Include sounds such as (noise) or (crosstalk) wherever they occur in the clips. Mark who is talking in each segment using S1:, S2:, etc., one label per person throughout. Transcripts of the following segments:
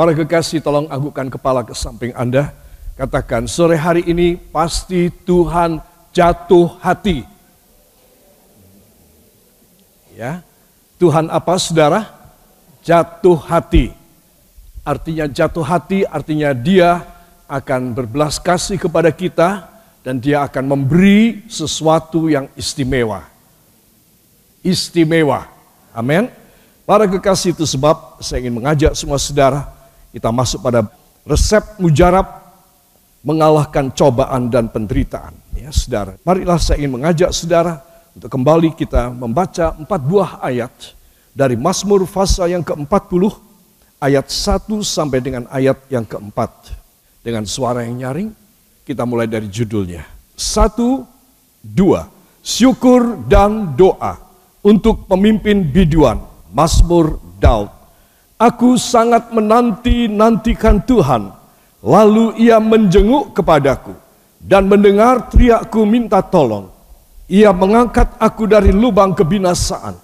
S1: Para kekasih tolong anggukan kepala ke samping Anda. Katakan, sore hari ini pasti Tuhan jatuh hati. Ya, Tuhan apa saudara? Jatuh hati. Artinya jatuh hati, artinya dia akan berbelas kasih kepada kita dan dia akan memberi sesuatu yang istimewa. Istimewa. Amin. Para kekasih itu sebab saya ingin mengajak semua saudara kita masuk pada resep mujarab mengalahkan cobaan dan penderitaan. Ya, saudara. Marilah saya ingin mengajak saudara untuk kembali kita membaca empat buah ayat dari Mazmur pasal yang ke-40 ayat 1 sampai dengan ayat yang keempat. Dengan suara yang nyaring, kita mulai dari judulnya. Satu, dua, syukur dan doa untuk pemimpin biduan, Mazmur Daud. Aku sangat menanti-nantikan Tuhan, Lalu ia menjenguk kepadaku dan mendengar teriakku minta tolong. Ia mengangkat aku dari lubang kebinasaan,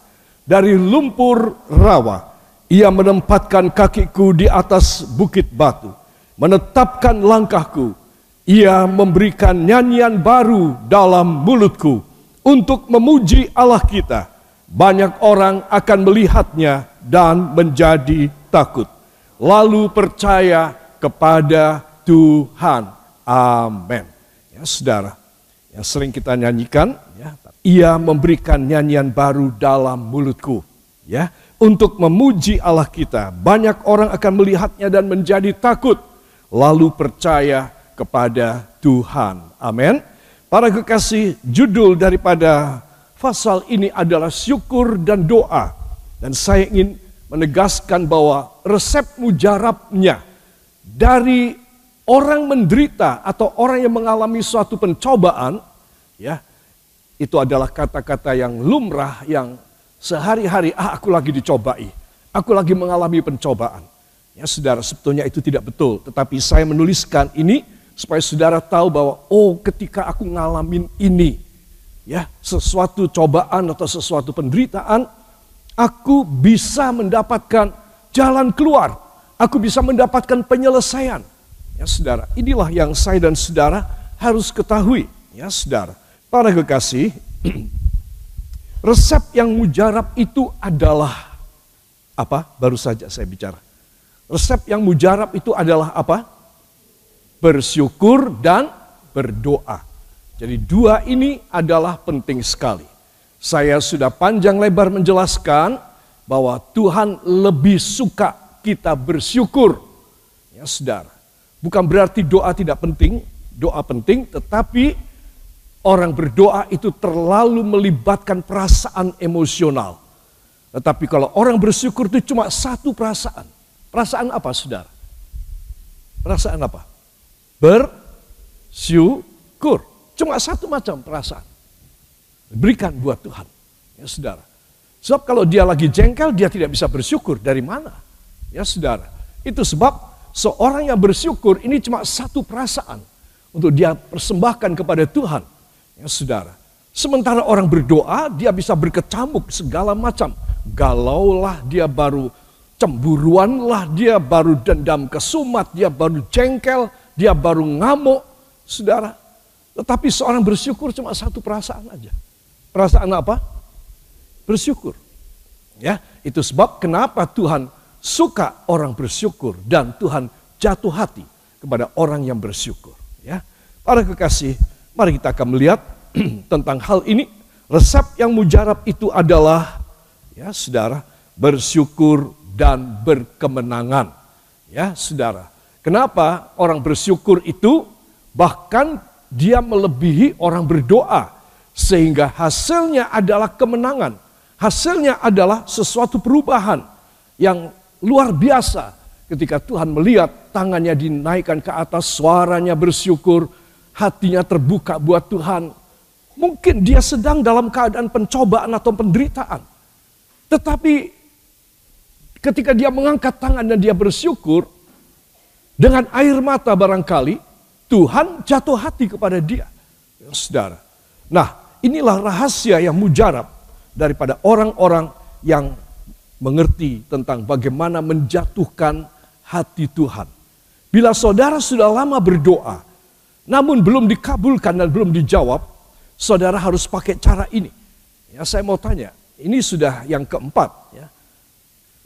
S1: dari lumpur rawa. Ia menempatkan kakiku di atas bukit batu, menetapkan langkahku. Ia memberikan nyanyian baru dalam mulutku untuk memuji Allah kita. Banyak orang akan melihatnya dan menjadi takut. Lalu percaya kepada Tuhan. Amin. Ya, saudara, yang sering kita nyanyikan, ya, ia memberikan nyanyian baru dalam mulutku, ya, untuk memuji Allah kita. Banyak orang akan melihatnya dan menjadi takut, lalu percaya kepada Tuhan. Amin. Para kekasih, judul daripada pasal ini adalah syukur dan doa. Dan saya ingin menegaskan bahwa resep mujarabnya dari orang menderita atau orang yang mengalami suatu pencobaan, ya, itu adalah kata-kata yang lumrah yang sehari-hari ah aku lagi dicobai, aku lagi mengalami pencobaan. Ya saudara, sebetulnya itu tidak betul, tetapi saya menuliskan ini supaya saudara tahu bahwa oh ketika aku ngalamin ini, ya sesuatu cobaan atau sesuatu penderitaan, aku bisa mendapatkan jalan keluar aku bisa mendapatkan penyelesaian. Ya saudara, inilah yang saya dan saudara harus ketahui. Ya saudara, para kekasih, (clears throat) resep yang mujarab itu adalah apa? Baru saja saya bicara. Resep yang mujarab itu adalah apa? Bersyukur dan berdoa. Jadi dua ini adalah penting sekali. Saya sudah panjang lebar menjelaskan bahwa Tuhan lebih suka kita bersyukur. Ya saudara, bukan berarti doa tidak penting, doa penting, tetapi orang berdoa itu terlalu melibatkan perasaan emosional. Tetapi kalau orang bersyukur itu cuma satu perasaan. Perasaan apa saudara? Perasaan apa? Bersyukur. Cuma satu macam perasaan. Berikan buat Tuhan. Ya saudara. Sebab kalau dia lagi jengkel, dia tidak bisa bersyukur. Dari mana? Ya saudara, itu sebab seorang yang bersyukur ini cuma satu perasaan untuk dia persembahkan kepada Tuhan. Ya saudara, sementara orang berdoa dia bisa berkecamuk segala macam. Galaulah dia baru cemburuanlah dia baru dendam kesumat, dia baru jengkel, dia baru ngamuk. Saudara, tetapi seorang bersyukur cuma satu perasaan aja. Perasaan apa? Bersyukur. Ya, itu sebab kenapa Tuhan suka orang bersyukur dan Tuhan jatuh hati kepada orang yang bersyukur. Ya, para kekasih, mari kita akan melihat (clears throat) tentang hal ini. Resep yang mujarab itu adalah, ya saudara, bersyukur dan berkemenangan. Ya saudara, kenapa orang bersyukur itu bahkan dia melebihi orang berdoa sehingga hasilnya adalah kemenangan. Hasilnya adalah sesuatu perubahan yang luar biasa ketika Tuhan melihat tangannya dinaikkan ke atas, suaranya bersyukur, hatinya terbuka buat Tuhan. Mungkin dia sedang dalam keadaan pencobaan atau penderitaan. Tetapi ketika dia mengangkat tangan dan dia bersyukur, dengan air mata barangkali, Tuhan jatuh hati kepada dia. Ya, saudara. Nah, inilah rahasia yang mujarab daripada orang-orang yang mengerti tentang bagaimana menjatuhkan hati Tuhan. Bila saudara sudah lama berdoa, namun belum dikabulkan dan belum dijawab, saudara harus pakai cara ini. Ya, saya mau tanya, ini sudah yang keempat ya.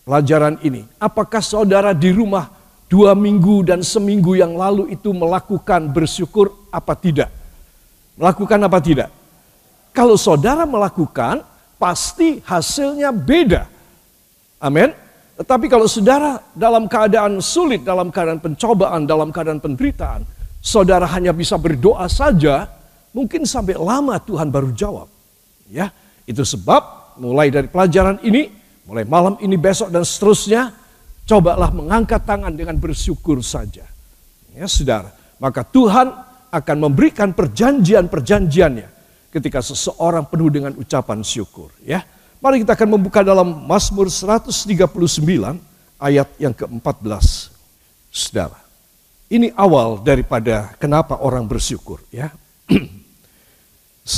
S1: Pelajaran ini, apakah saudara di rumah dua minggu dan seminggu yang lalu itu melakukan bersyukur apa tidak? Melakukan apa tidak? Kalau saudara melakukan, pasti hasilnya beda. Amin. Tetapi kalau saudara dalam keadaan sulit, dalam keadaan pencobaan, dalam keadaan penderitaan, saudara hanya bisa berdoa saja, mungkin sampai lama Tuhan baru jawab. Ya, itu sebab mulai dari pelajaran ini, mulai malam ini, besok dan seterusnya, cobalah mengangkat tangan dengan bersyukur saja. Ya, saudara. Maka Tuhan akan memberikan perjanjian-perjanjiannya ketika seseorang penuh dengan ucapan syukur. Ya, Mari kita akan membuka dalam Mazmur 139 ayat yang ke-14. Saudara, ini awal daripada kenapa orang bersyukur ya. (clears throat)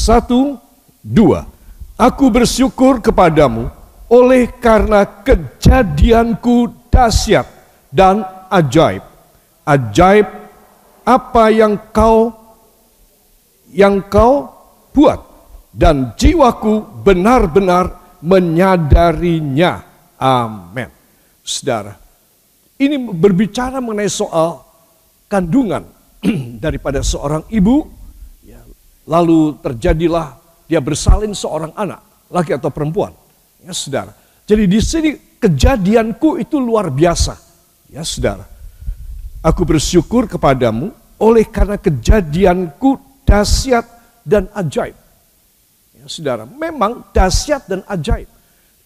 S1: Satu, dua. Aku bersyukur kepadamu oleh karena kejadianku dahsyat dan ajaib. Ajaib apa yang kau yang kau buat dan jiwaku benar-benar menyadarinya. Amin. Saudara, ini berbicara mengenai soal kandungan (clears throat) daripada seorang ibu. Ya, lalu terjadilah dia bersalin seorang anak, laki atau perempuan. Ya, saudara. Jadi di sini kejadianku itu luar biasa. Ya, saudara. Aku bersyukur kepadamu oleh karena kejadianku dahsyat dan ajaib. Ya, saudara, memang dahsyat dan ajaib.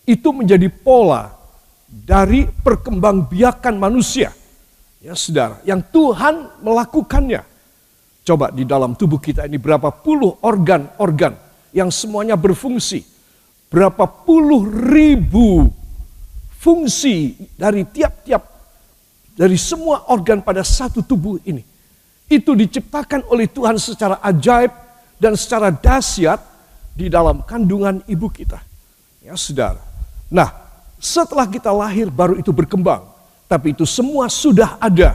S1: Itu menjadi pola dari perkembangbiakan manusia. Ya, saudara, yang Tuhan melakukannya. Coba di dalam tubuh kita ini berapa puluh organ-organ yang semuanya berfungsi. Berapa puluh ribu fungsi dari tiap-tiap dari semua organ pada satu tubuh ini. Itu diciptakan oleh Tuhan secara ajaib dan secara dahsyat di dalam kandungan ibu kita. Ya saudara. Nah setelah kita lahir baru itu berkembang. Tapi itu semua sudah ada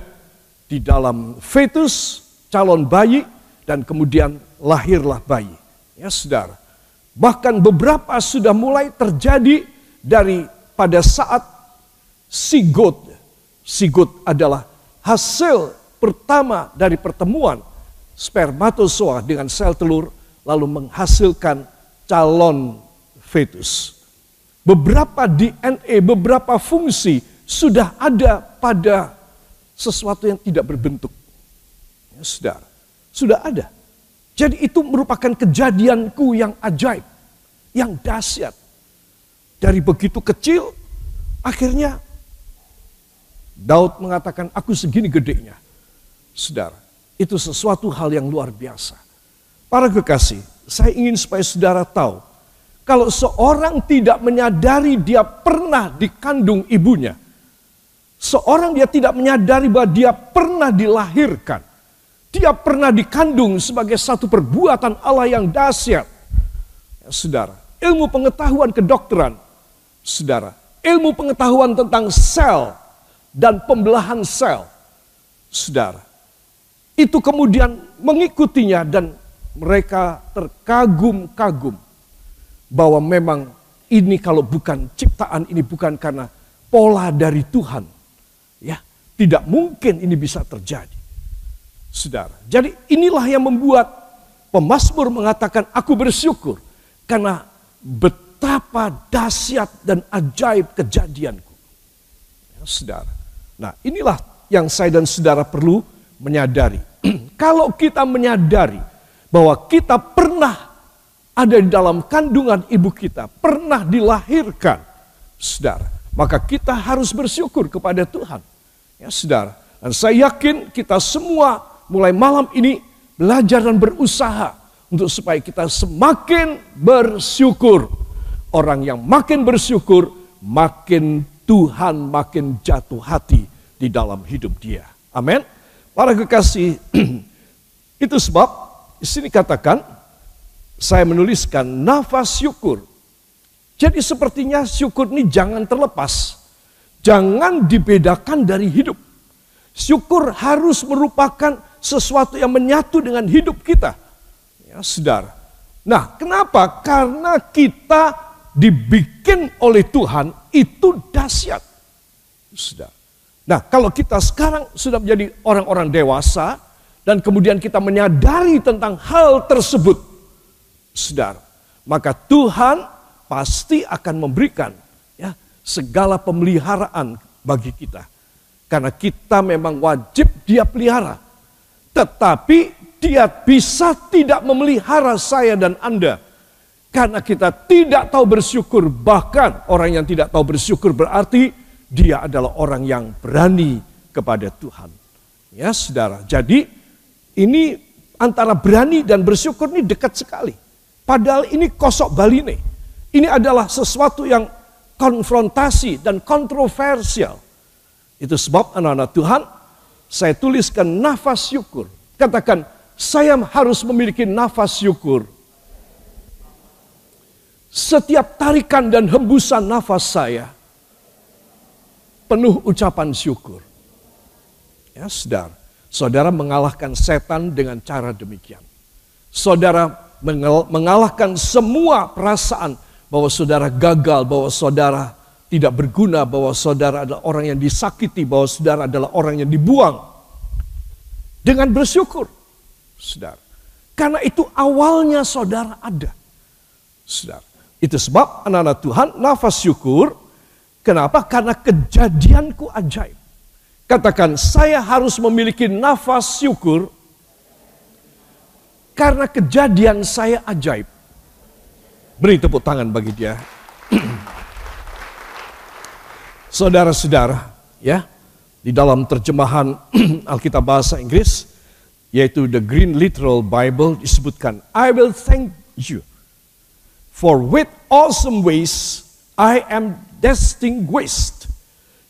S1: di dalam fetus calon bayi dan kemudian lahirlah bayi. Ya saudara. Bahkan beberapa sudah mulai terjadi dari pada saat sigot. Sigot adalah hasil pertama dari pertemuan spermatozoa dengan sel telur lalu menghasilkan calon fetus. Beberapa DNA, beberapa fungsi sudah ada pada sesuatu yang tidak berbentuk. Ya, saudara, sudah ada. Jadi itu merupakan kejadianku yang ajaib, yang dahsyat. Dari begitu kecil, akhirnya Daud mengatakan, aku segini gedenya. Saudara, itu sesuatu hal yang luar biasa. Para kekasih, saya ingin supaya saudara tahu, kalau seorang tidak menyadari dia pernah dikandung ibunya, seorang dia tidak menyadari bahwa dia pernah dilahirkan, dia pernah dikandung sebagai satu perbuatan Allah yang dahsyat. Ya, saudara, ilmu pengetahuan kedokteran, saudara, ilmu pengetahuan tentang sel dan pembelahan sel, saudara, itu kemudian mengikutinya dan mereka terkagum-kagum bahwa memang ini kalau bukan ciptaan ini bukan karena pola dari Tuhan. Ya, tidak mungkin ini bisa terjadi. Saudara, jadi inilah yang membuat pemazmur mengatakan aku bersyukur karena betapa dahsyat dan ajaib kejadianku. Ya, saudara. Nah, inilah yang saya dan saudara perlu menyadari. (clears throat) kalau kita menyadari bahwa kita pernah ada di dalam kandungan ibu kita, pernah dilahirkan, saudara. Maka kita harus bersyukur kepada Tuhan. Ya, saudara. Dan saya yakin kita semua mulai malam ini belajar dan berusaha untuk supaya kita semakin bersyukur. Orang yang makin bersyukur, makin Tuhan makin jatuh hati di dalam hidup dia. Amin. Para kekasih, (clears throat) itu sebab di sini katakan, saya menuliskan nafas syukur. Jadi sepertinya syukur ini jangan terlepas. Jangan dibedakan dari hidup. Syukur harus merupakan sesuatu yang menyatu dengan hidup kita. Ya, saudara. Nah, kenapa? Karena kita dibikin oleh Tuhan itu dahsyat. Saudara. Nah, kalau kita sekarang sudah menjadi orang-orang dewasa dan kemudian kita menyadari tentang hal tersebut, saudara, maka Tuhan pasti akan memberikan ya segala pemeliharaan bagi kita. Karena kita memang wajib dia pelihara. Tetapi dia bisa tidak memelihara saya dan Anda. Karena kita tidak tahu bersyukur. Bahkan orang yang tidak tahu bersyukur berarti dia adalah orang yang berani kepada Tuhan. Ya saudara, jadi ini antara berani dan bersyukur ini dekat sekali. Padahal ini kosok baline. Ini adalah sesuatu yang konfrontasi dan kontroversial. Itu sebab anak-anak Tuhan, saya tuliskan nafas syukur. Katakan, saya harus memiliki nafas syukur. Setiap tarikan dan hembusan nafas saya, penuh ucapan syukur. Ya, saudara. Saudara mengalahkan setan dengan cara demikian. Saudara mengalahkan semua perasaan bahwa saudara gagal, bahwa saudara tidak berguna, bahwa saudara adalah orang yang disakiti, bahwa saudara adalah orang yang dibuang. Dengan bersyukur, saudara. Karena itu awalnya saudara ada. Saudara. Itu sebab anak-anak Tuhan nafas syukur. Kenapa? Karena kejadianku ajaib. Katakan, saya harus memiliki nafas syukur karena kejadian saya ajaib. Beri tepuk tangan bagi dia. (clears throat) Saudara-saudara, ya, di dalam terjemahan (clears throat) Alkitab bahasa Inggris, yaitu the Green Literal Bible disebutkan, I will thank you, for with awesome ways I am distinguished.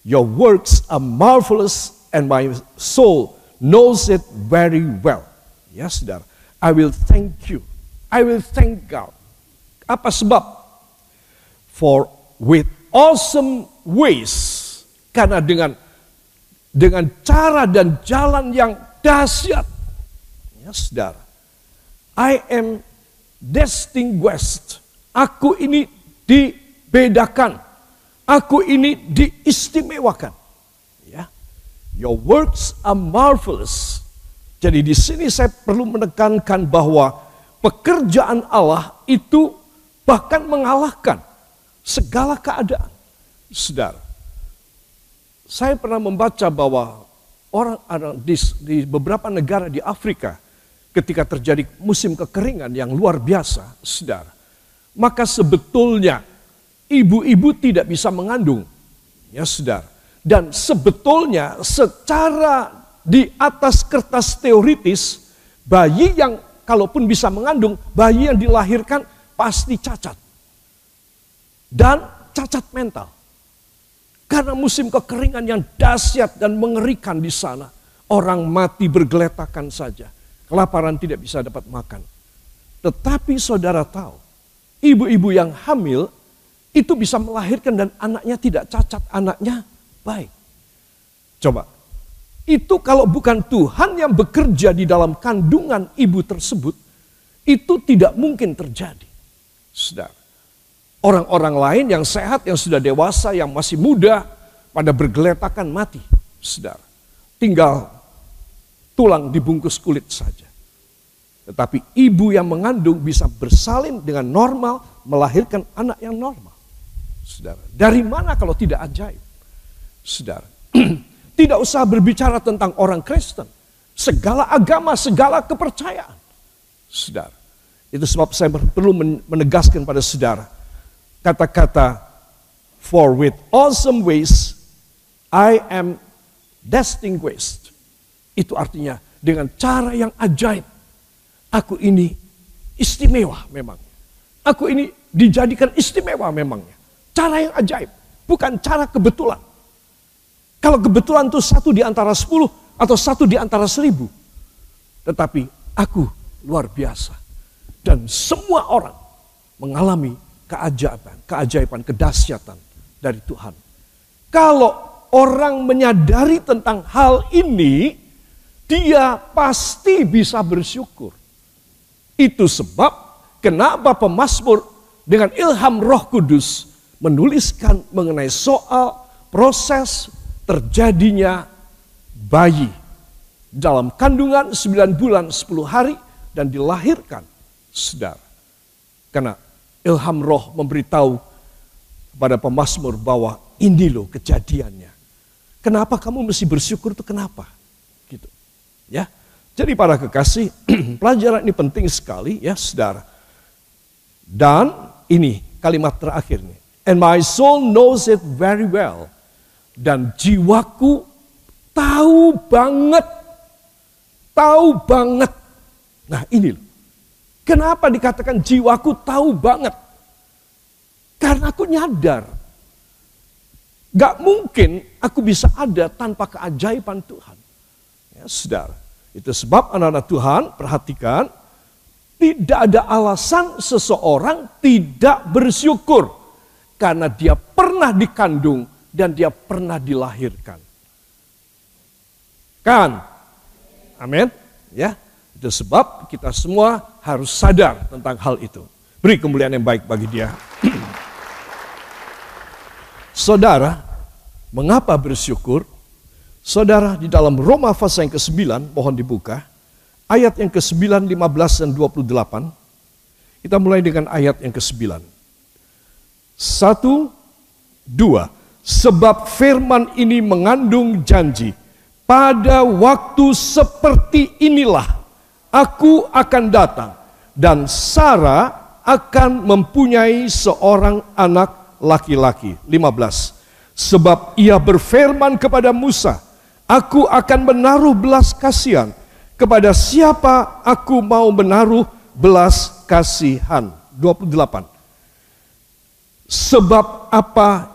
S1: Your works are marvelous and my soul knows it very well. Ya saudara, I will thank you. I will thank God. Apa sebab? For with awesome ways. Karena dengan dengan cara dan jalan yang dahsyat. Ya, saudara. I am distinguished. Aku ini dibedakan. Aku ini diistimewakan. Ya. Your works are marvelous. Jadi di sini saya perlu menekankan bahwa pekerjaan Allah itu bahkan mengalahkan segala keadaan. Saudara, saya pernah membaca bahwa orang di, di beberapa negara di Afrika ketika terjadi musim kekeringan yang luar biasa, saudara, maka sebetulnya ibu-ibu tidak bisa mengandung, ya saudara. Dan sebetulnya secara di atas kertas teoritis, bayi yang kalaupun bisa mengandung, bayi yang dilahirkan pasti cacat. Dan cacat mental. Karena musim kekeringan yang dahsyat dan mengerikan di sana. Orang mati bergeletakan saja. Kelaparan tidak bisa dapat makan. Tetapi saudara tahu, ibu-ibu yang hamil itu bisa melahirkan dan anaknya tidak cacat, anaknya baik. Coba, itu kalau bukan Tuhan yang bekerja di dalam kandungan ibu tersebut, itu tidak mungkin terjadi. Saudara, Orang-orang lain yang sehat, yang sudah dewasa, yang masih muda, pada bergeletakan mati. Saudara, tinggal tulang dibungkus kulit saja. Tetapi ibu yang mengandung bisa bersalin dengan normal, melahirkan anak yang normal. Saudara, dari mana kalau tidak ajaib? Saudara, (clears throat) tidak usah berbicara tentang orang Kristen. Segala agama, segala kepercayaan. Saudara, itu sebab saya perlu menegaskan pada saudara, kata-kata for with awesome ways I am distinguished. Itu artinya dengan cara yang ajaib. Aku ini istimewa memang. Aku ini dijadikan istimewa memangnya. Cara yang ajaib, bukan cara kebetulan. Kalau kebetulan itu satu di antara sepuluh atau satu di antara seribu. Tetapi aku luar biasa. Dan semua orang mengalami keajaiban, keajaiban, kedahsyatan dari Tuhan. Kalau orang menyadari tentang hal ini, dia pasti bisa bersyukur. Itu sebab kenapa pemazmur dengan ilham Roh Kudus menuliskan mengenai soal proses terjadinya bayi dalam kandungan 9 bulan 10 hari dan dilahirkan saudara. Karena ilham roh memberitahu kepada pemazmur bahwa ini loh kejadiannya. Kenapa kamu mesti bersyukur itu kenapa? Gitu. Ya. Jadi para kekasih, (clears throat) pelajaran ini penting sekali ya saudara. Dan ini kalimat terakhir nih. And my soul knows it very well. Dan jiwaku tahu banget. Tahu banget. Nah ini loh. Kenapa dikatakan jiwaku tahu banget? Karena aku nyadar. Gak mungkin aku bisa ada tanpa keajaiban Tuhan. Ya, saudara. Itu sebab anak-anak Tuhan, perhatikan, tidak ada alasan seseorang tidak bersyukur karena dia pernah dikandung dan dia pernah dilahirkan. Kan? Amin. Ya. Itu sebab kita semua harus sadar tentang hal itu. Beri kemuliaan yang baik bagi dia. (clears throat) Saudara, mengapa bersyukur? Saudara, di dalam Roma pasal yang ke-9, mohon dibuka, ayat yang ke-9, 15, dan 28, kita mulai dengan ayat yang ke-9. Satu, dua, sebab firman ini mengandung janji, pada waktu seperti inilah aku akan datang, dan Sarah akan mempunyai seorang anak laki-laki. 15. Sebab ia berfirman kepada Musa, Aku akan menaruh belas kasihan kepada siapa aku mau menaruh belas kasihan. 28. Sebab apa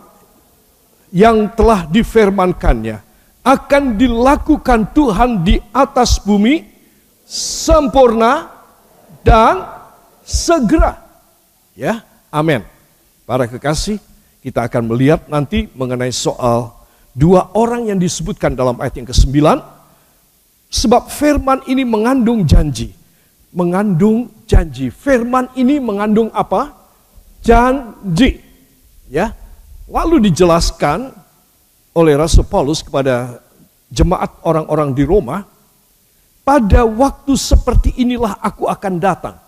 S1: yang telah difirmankannya akan dilakukan Tuhan di atas bumi sempurna dan segera. Ya, amin. Para kekasih, kita akan melihat nanti mengenai soal Dua orang yang disebutkan dalam ayat yang ke-9, sebab firman ini mengandung janji. Mengandung janji. Firman ini mengandung apa? Janji. Ya. Lalu dijelaskan oleh Rasul Paulus kepada jemaat orang-orang di Roma, pada waktu seperti inilah aku akan datang.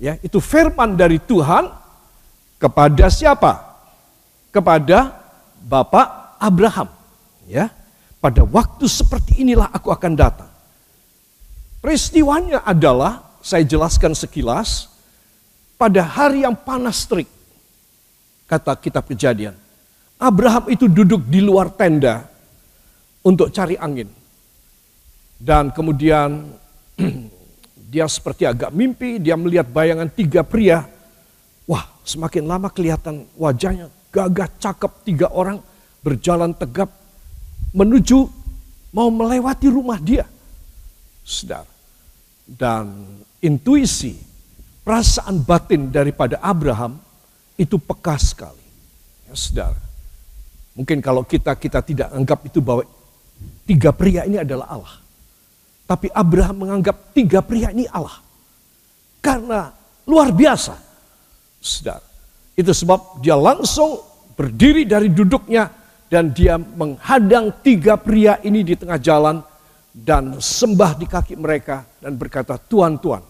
S1: Ya, itu firman dari Tuhan kepada siapa? Kepada Bapak Abraham. Ya, pada waktu seperti inilah aku akan datang. Peristiwanya adalah, saya jelaskan sekilas, pada hari yang panas terik, kata kitab kejadian. Abraham itu duduk di luar tenda untuk cari angin. Dan kemudian (clears throat) dia seperti agak mimpi, dia melihat bayangan tiga pria. Wah, semakin lama kelihatan wajahnya gagah, cakep, tiga orang berjalan tegap menuju mau melewati rumah dia. Saudara. Dan intuisi, perasaan batin daripada Abraham itu peka sekali. Ya, saudara. Mungkin kalau kita kita tidak anggap itu bahwa tiga pria ini adalah Allah. Tapi Abraham menganggap tiga pria ini Allah. Karena luar biasa. Saudara. Itu sebab dia langsung berdiri dari duduknya dan dia menghadang tiga pria ini di tengah jalan dan sembah di kaki mereka dan berkata, Tuhan, Tuhan,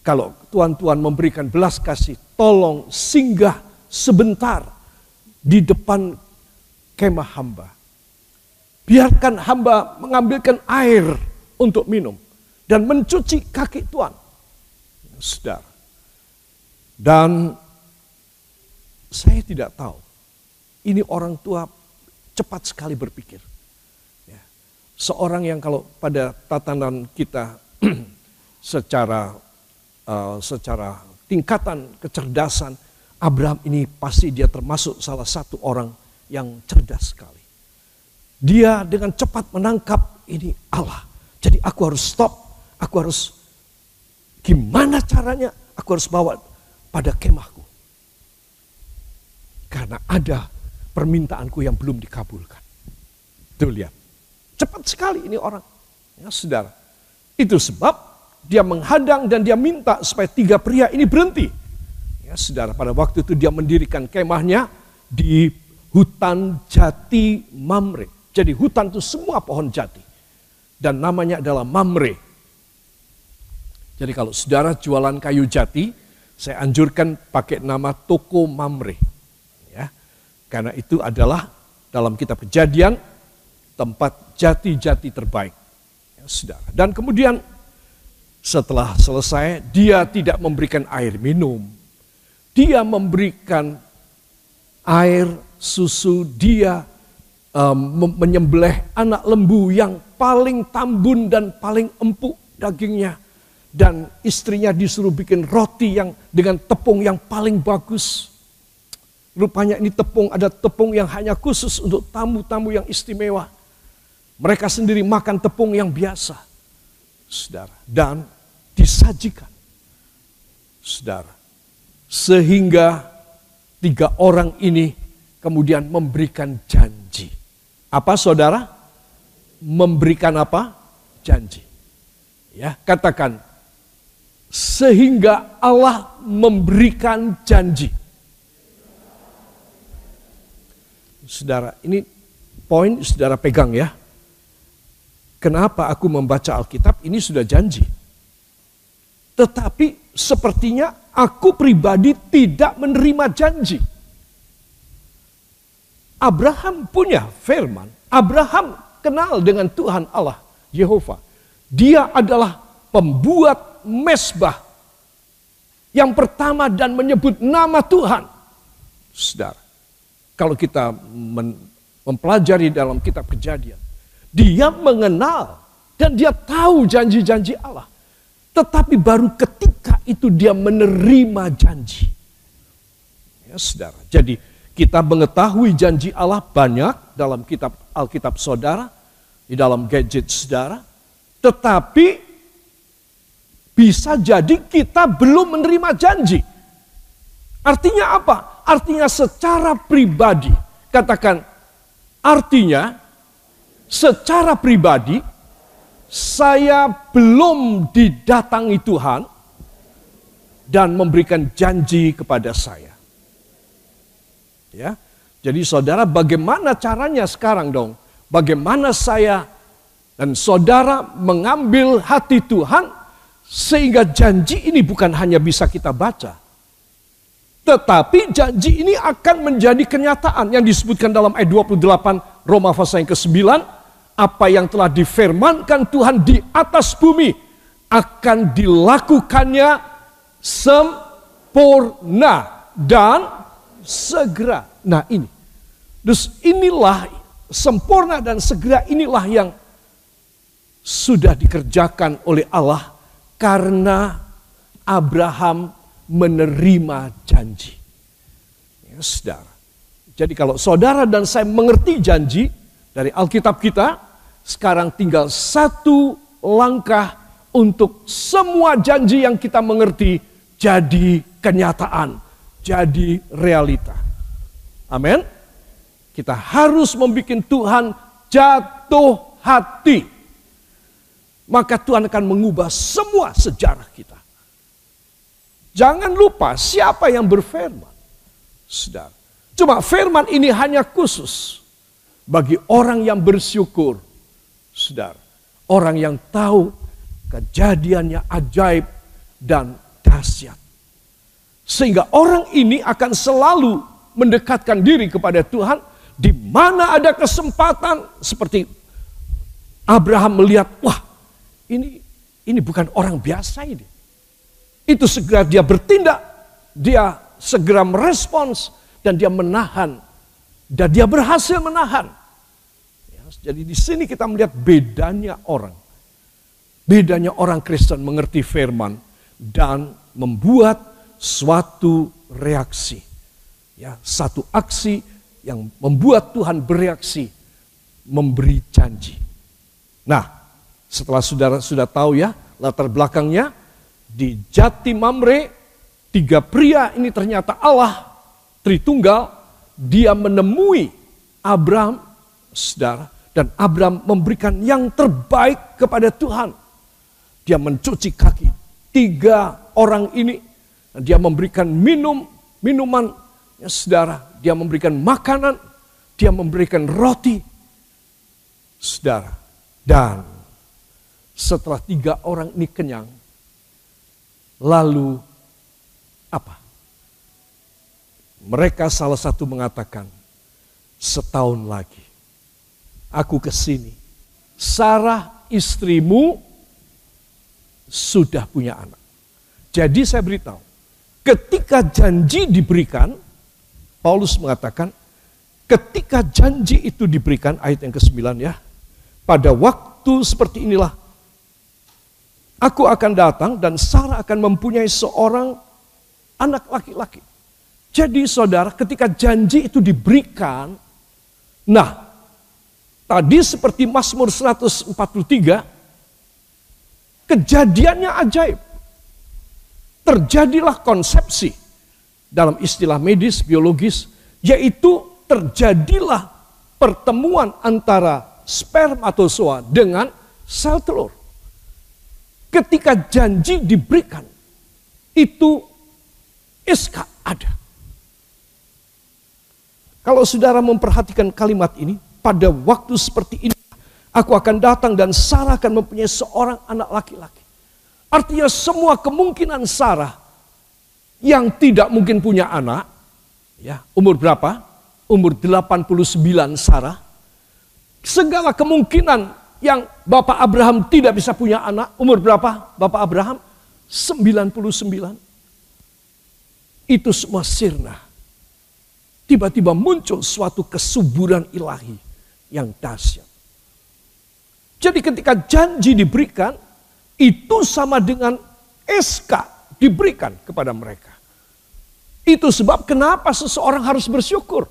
S1: kalau Tuhan-Tuhan memberikan belas kasih, tolong singgah sebentar di depan kemah hamba. Biarkan hamba mengambilkan air untuk minum dan mencuci kaki Tuhan. Saudara. Dan saya tidak tahu ini orang tua cepat sekali berpikir. Ya. Seorang yang kalau pada tatanan kita (clears throat) secara uh, secara tingkatan kecerdasan, Abraham ini pasti dia termasuk salah satu orang yang cerdas sekali. Dia dengan cepat menangkap ini Allah. Jadi aku harus stop, aku harus gimana caranya aku harus bawa pada kemahku. Karena ada permintaanku yang belum dikabulkan. Tuh lihat, cepat sekali ini orang. Ya saudara, itu sebab dia menghadang dan dia minta supaya tiga pria ini berhenti. Ya saudara, pada waktu itu dia mendirikan kemahnya di hutan jati Mamre. Jadi hutan itu semua pohon jati. Dan namanya adalah Mamre. Jadi kalau saudara jualan kayu jati, saya anjurkan pakai nama toko Mamre. Karena itu adalah dalam kitab kejadian tempat jati-jati terbaik. Ya, saudara. Dan kemudian setelah selesai dia tidak memberikan air minum. Dia memberikan air susu, dia um, menyembelih anak lembu yang paling tambun dan paling empuk dagingnya dan istrinya disuruh bikin roti yang dengan tepung yang paling bagus. Rupanya ini tepung, ada tepung yang hanya khusus untuk tamu-tamu yang istimewa. Mereka sendiri makan tepung yang biasa. Saudara, dan disajikan. Saudara, sehingga tiga orang ini kemudian memberikan janji. Apa saudara? Memberikan apa? Janji. Ya, katakan sehingga Allah memberikan janji. Saudara, ini poin saudara pegang ya. Kenapa aku membaca Alkitab? Ini sudah janji. Tetapi sepertinya aku pribadi tidak menerima janji. Abraham punya firman. Abraham kenal dengan Tuhan Allah, Yehova. Dia adalah pembuat mesbah. Yang pertama dan menyebut nama Tuhan. Saudara, kalau kita mempelajari dalam kitab kejadian. Dia mengenal dan dia tahu janji-janji Allah. Tetapi baru ketika itu dia menerima janji. Ya saudara, jadi kita mengetahui janji Allah banyak dalam kitab Alkitab saudara, di dalam gadget saudara. Tetapi bisa jadi kita belum menerima janji. Artinya apa? Artinya secara pribadi. Katakan, artinya secara pribadi saya belum didatangi Tuhan dan memberikan janji kepada saya. Ya. Jadi saudara bagaimana caranya sekarang dong? Bagaimana saya dan saudara mengambil hati Tuhan sehingga janji ini bukan hanya bisa kita baca. Tetapi janji ini akan menjadi kenyataan yang disebutkan dalam ayat 28 Roma pasal yang ke-9. Apa yang telah difirmankan Tuhan di atas bumi akan dilakukannya sempurna dan segera. Nah ini. Terus inilah sempurna dan segera inilah yang sudah dikerjakan oleh Allah karena Abraham menerima janji. Ya, saudara. Jadi kalau saudara dan saya mengerti janji dari Alkitab kita, sekarang tinggal satu langkah untuk semua janji yang kita mengerti jadi kenyataan, jadi realita. Amin. Kita harus membuat Tuhan jatuh hati maka Tuhan akan mengubah semua sejarah kita. Jangan lupa siapa yang berfirman. Saudara. Cuma firman ini hanya khusus bagi orang yang bersyukur. Saudara. Orang yang tahu kejadiannya ajaib dan dahsyat. Sehingga orang ini akan selalu mendekatkan diri kepada Tuhan di mana ada kesempatan seperti Abraham melihat, wah ini ini bukan orang biasa ini. Itu segera dia bertindak, dia segera merespons dan dia menahan dan dia berhasil menahan. Ya, jadi di sini kita melihat bedanya orang. Bedanya orang Kristen mengerti firman dan membuat suatu reaksi. Ya, satu aksi yang membuat Tuhan bereaksi memberi janji. Nah, setelah saudara sudah tahu ya latar belakangnya, di Jati Mamre, tiga pria ini ternyata Allah Tritunggal, dia menemui Abraham, saudara, Dan Abraham memberikan yang terbaik kepada Tuhan. Dia mencuci kaki tiga orang ini. Dia memberikan minum, minuman, ya saudara. Dia memberikan makanan, dia memberikan roti. Saudara, dan setelah tiga orang ini kenyang, lalu apa? Mereka salah satu mengatakan, setahun lagi aku ke sini. Sarah istrimu sudah punya anak. Jadi saya beritahu, ketika janji diberikan, Paulus mengatakan, ketika janji itu diberikan, ayat yang ke-9 ya, pada waktu seperti inilah, aku akan datang dan Sarah akan mempunyai seorang anak laki-laki. Jadi saudara ketika janji itu diberikan, nah tadi seperti Mazmur 143, kejadiannya ajaib. Terjadilah konsepsi dalam istilah medis, biologis, yaitu terjadilah pertemuan antara spermatozoa dengan sel telur. Ketika janji diberikan, itu SK ada. Kalau saudara memperhatikan kalimat ini, pada waktu seperti ini, aku akan datang dan Sarah akan mempunyai seorang anak laki-laki. Artinya semua kemungkinan Sarah yang tidak mungkin punya anak, ya umur berapa? Umur 89 Sarah. Segala kemungkinan yang Bapak Abraham tidak bisa punya anak, umur berapa Bapak Abraham? 99. Itu semua sirna tiba-tiba muncul suatu kesuburan ilahi yang dahsyat. Jadi ketika janji diberikan, itu sama dengan SK diberikan kepada mereka. Itu sebab kenapa seseorang harus bersyukur.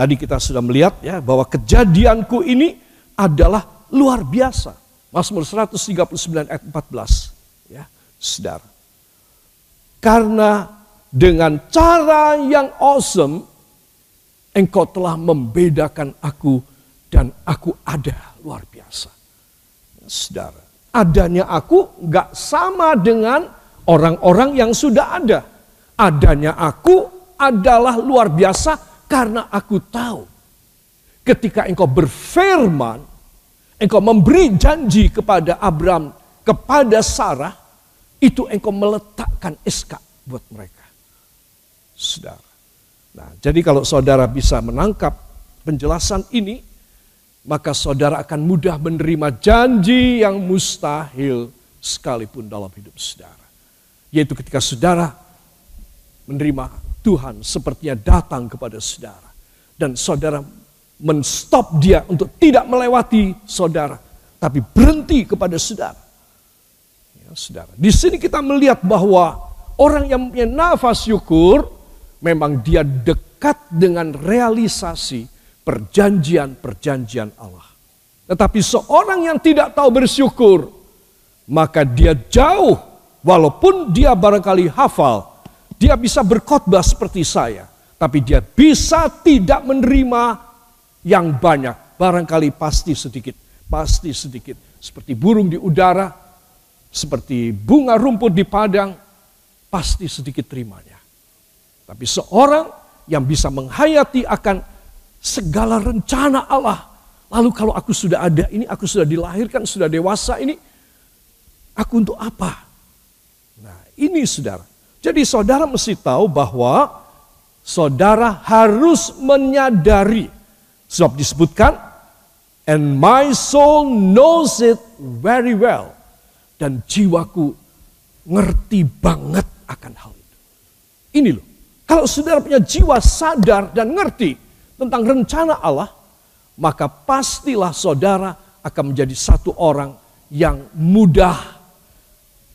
S1: Tadi kita sudah melihat ya bahwa kejadianku ini adalah luar biasa. Mazmur 139 ayat 14. Ya, Saudara. Karena dengan cara yang awesome, engkau telah membedakan aku dan aku ada luar biasa. Saudara, adanya aku gak sama dengan orang-orang yang sudah ada. Adanya aku adalah luar biasa karena aku tahu. Ketika engkau berfirman, engkau memberi janji kepada Abraham, kepada Sarah, itu engkau meletakkan SK buat mereka saudara. Nah, jadi kalau saudara bisa menangkap penjelasan ini, maka saudara akan mudah menerima janji yang mustahil sekalipun dalam hidup saudara. Yaitu ketika saudara menerima Tuhan sepertinya datang kepada saudara. Dan saudara menstop dia untuk tidak melewati saudara. Tapi berhenti kepada saudara. Ya, saudara. Di sini kita melihat bahwa orang yang punya nafas syukur memang dia dekat dengan realisasi perjanjian-perjanjian Allah. Tetapi seorang yang tidak tahu bersyukur, maka dia jauh, walaupun dia barangkali hafal, dia bisa berkhotbah seperti saya, tapi dia bisa tidak menerima yang banyak, barangkali pasti sedikit, pasti sedikit. Seperti burung di udara, seperti bunga rumput di padang, pasti sedikit terimanya. Tapi seorang yang bisa menghayati akan segala rencana Allah. Lalu kalau aku sudah ada ini, aku sudah dilahirkan, sudah dewasa ini, aku untuk apa? Nah ini saudara. Jadi saudara mesti tahu bahwa saudara harus menyadari. Sebab disebutkan, and my soul knows it very well. Dan jiwaku ngerti banget akan hal itu. Ini loh. Kalau saudara punya jiwa sadar dan ngerti tentang rencana Allah, maka pastilah saudara akan menjadi satu orang yang mudah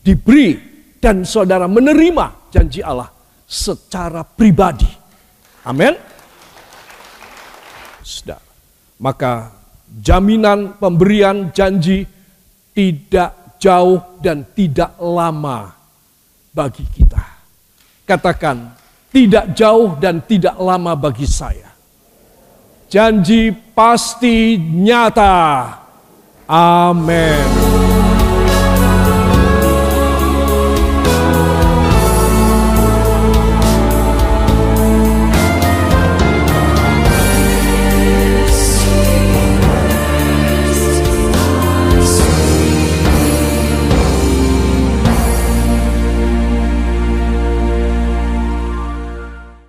S1: diberi dan saudara menerima janji Allah secara pribadi. Amin. Saudara, maka jaminan pemberian janji tidak jauh dan tidak lama bagi kita. Katakan tidak jauh dan tidak lama bagi saya. Janji pasti nyata. Amin.